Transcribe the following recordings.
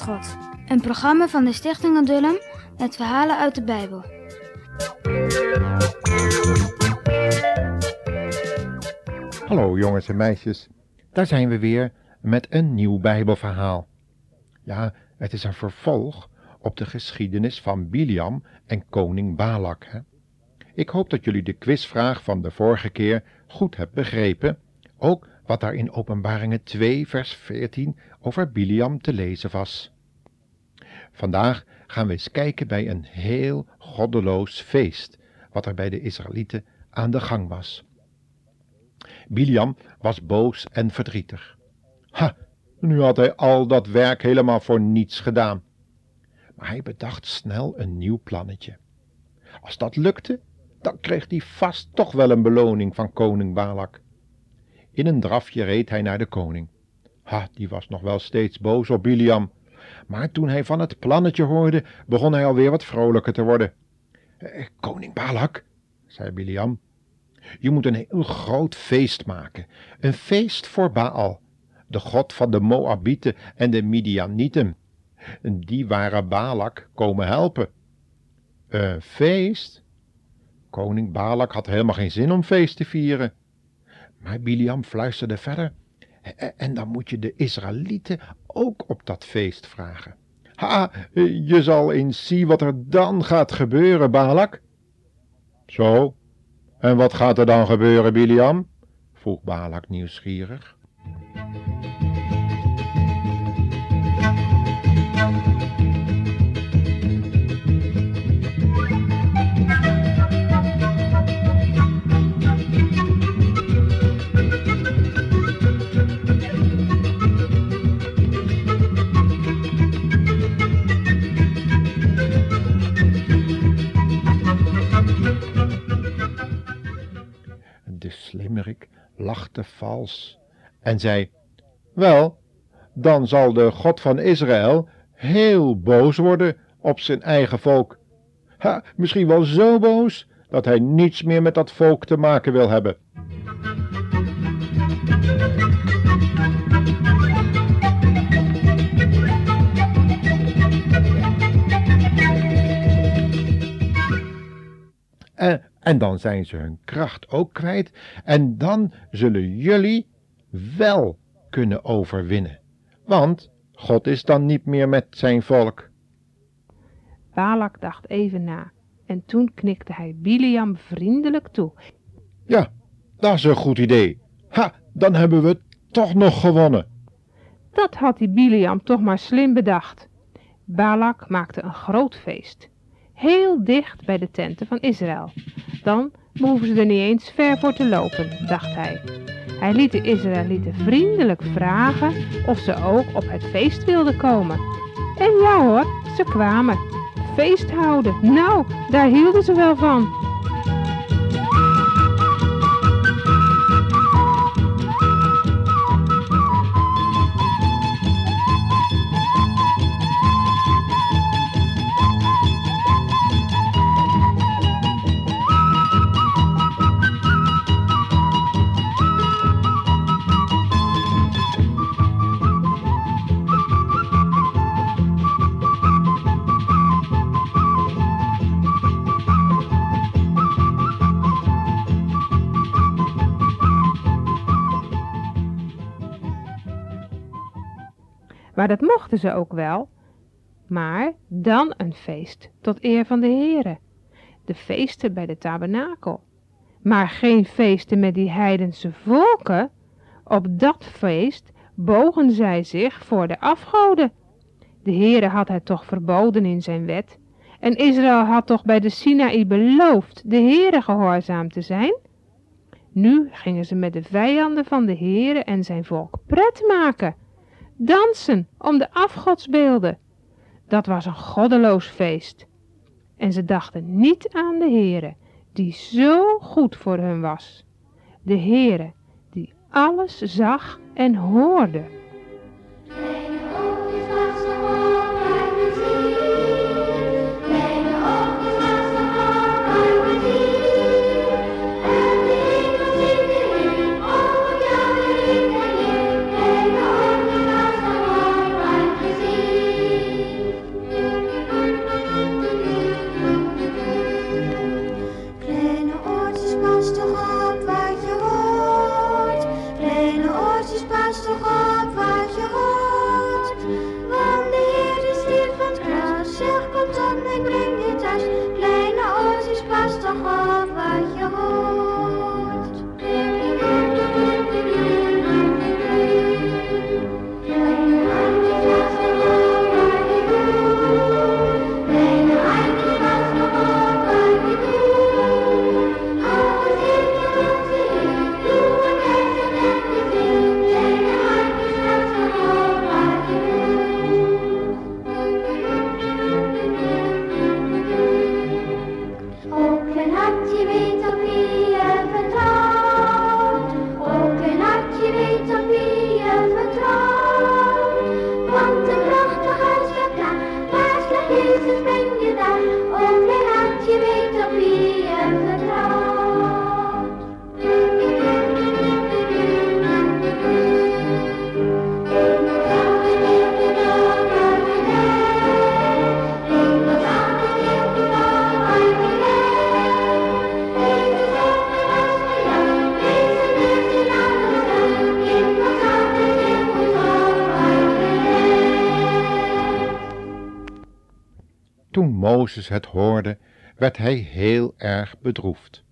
God. Een programma van de Stichting Adullam met verhalen uit de Bijbel. Hallo jongens en meisjes, daar zijn we weer met een nieuw Bijbelverhaal. Ja, het is een vervolg op de geschiedenis van Biliam en koning Balak. Hè? Ik hoop dat jullie de quizvraag van de vorige keer goed hebben begrepen, ook wat daar in Openbaringen 2 vers 14 over Biliam te lezen was. Vandaag gaan we eens kijken bij een heel goddeloos feest, wat er bij de Israëlieten aan de gang was. Biliam was boos en verdrietig. Ha, nu had hij al dat werk helemaal voor niets gedaan. Maar hij bedacht snel een nieuw plannetje. Als dat lukte, dan kreeg hij vast toch wel een beloning van koning Balak. In een drafje reed hij naar de koning. Ha, die was nog wel steeds boos op Biliam. Maar toen hij van het plannetje hoorde, begon hij alweer wat vrolijker te worden. Eh, koning Balak, zei Biliam, je moet een heel groot feest maken. Een feest voor Baal, de god van de Moabieten en de Midianieten. Die waren Balak komen helpen. Een feest? Koning Balak had helemaal geen zin om feest te vieren. Maar Biliam fluisterde verder. En dan moet je de Israëlieten ook op dat feest vragen. Ha, je zal eens zien wat er dan gaat gebeuren, Balak. Zo, en wat gaat er dan gebeuren, Biliam? vroeg Balak nieuwsgierig. Slimmerik lachte vals en zei, Wel, dan zal de God van Israël heel boos worden op zijn eigen volk. Ha, misschien wel zo boos dat hij niets meer met dat volk te maken wil hebben. En dan zijn ze hun kracht ook kwijt. En dan zullen jullie wel kunnen overwinnen. Want God is dan niet meer met zijn volk. Balak dacht even na. En toen knikte hij Biliam vriendelijk toe. Ja, dat is een goed idee. Ha, dan hebben we toch nog gewonnen. Dat had die Biliam toch maar slim bedacht. Balak maakte een groot feest heel dicht bij de tenten van Israël. Dan behoeven ze er niet eens ver voor te lopen, dacht hij. Hij liet de Israëlieten vriendelijk vragen of ze ook op het feest wilden komen. En ja hoor, ze kwamen. Feest houden, nou, daar hielden ze wel van. Maar dat mochten ze ook wel. Maar dan een feest tot eer van de Heere. De feesten bij de tabernakel. Maar geen feesten met die heidense volken. Op dat feest bogen zij zich voor de afgoden. De Heere had het toch verboden in zijn wet. En Israël had toch bij de Sinaï beloofd de Heere gehoorzaam te zijn? Nu gingen ze met de vijanden van de Heere en zijn volk pret maken dansen om de afgodsbeelden. Dat was een goddeloos feest. En ze dachten niet aan de Heere, die zo goed voor hun was. De Heere, die alles zag en hoorde. Mozes het hoorde, werd hij heel erg bedroefd.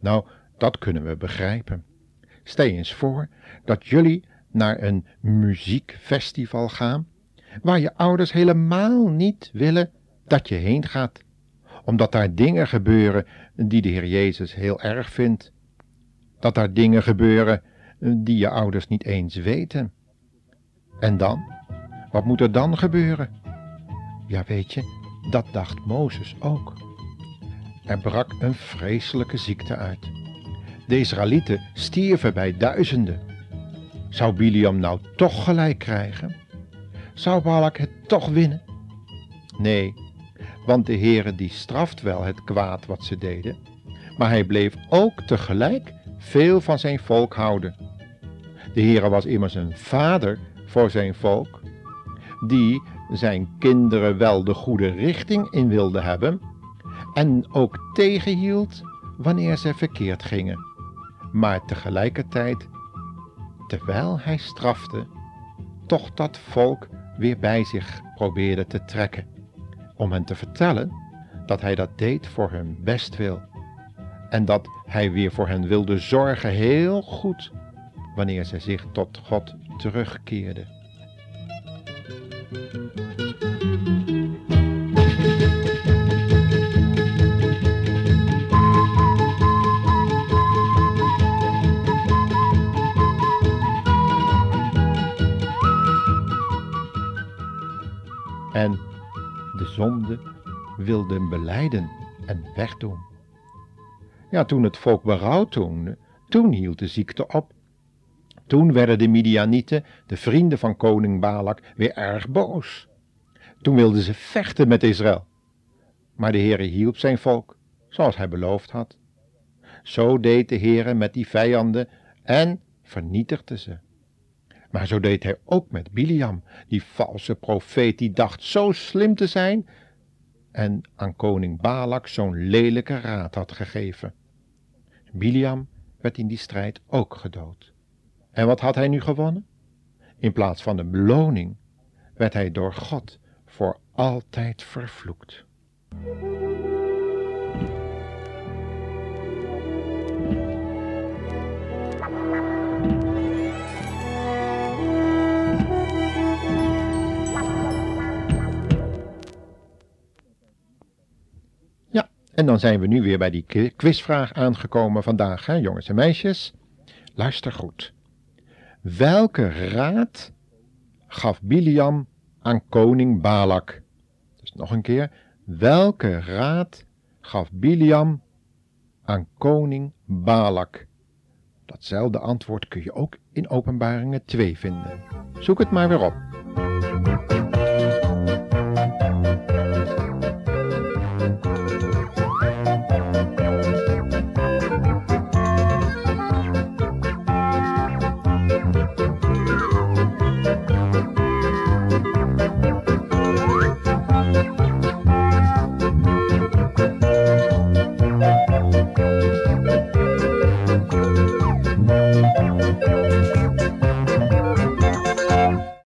Nou, dat kunnen we begrijpen. Stel eens voor dat jullie naar een muziekfestival gaan, waar je ouders helemaal niet willen dat je heen gaat, omdat daar dingen gebeuren die de Heer Jezus heel erg vindt. Dat daar dingen gebeuren die je ouders niet eens weten. En dan? Wat moet er dan gebeuren? Ja, weet je, dat dacht Mozes ook. Er brak een vreselijke ziekte uit. De Israëlieten stierven bij duizenden. Zou Biliam nou toch gelijk krijgen? Zou Balak het toch winnen? Nee, want de Heere die straft wel het kwaad wat ze deden, maar hij bleef ook tegelijk veel van zijn volk houden. De Heere was immers een vader voor zijn volk, die zijn kinderen wel de goede richting in wilde hebben en ook tegenhield wanneer ze verkeerd gingen. Maar tegelijkertijd, terwijl hij strafte, toch dat volk weer bij zich probeerde te trekken, om hen te vertellen dat hij dat deed voor hun bestwil en dat hij weer voor hen wilde zorgen heel goed wanneer zij zich tot God terugkeerden. En de zonde wilden beleiden en wegdoen. Ja, toen het volk berouw toonde, toen hield de ziekte op. Toen werden de Midianieten, de vrienden van koning Balak, weer erg boos. Toen wilden ze vechten met Israël. Maar de Heere hielp zijn volk, zoals hij beloofd had. Zo deed de Heere met die vijanden en vernietigde ze. Maar zo deed hij ook met Biliam, die valse profeet die dacht zo slim te zijn en aan koning Balak zo'n lelijke raad had gegeven. Biliam werd in die strijd ook gedood. En wat had hij nu gewonnen? In plaats van een beloning werd hij door God voor altijd vervloekt. Ja, en dan zijn we nu weer bij die quizvraag aangekomen vandaag, hè, jongens en meisjes. Luister goed. Welke raad gaf Biliam aan koning Balak? Dus nog een keer. Welke raad gaf Biliam aan koning Balak? Datzelfde antwoord kun je ook in Openbaringen 2 vinden. Zoek het maar weer op.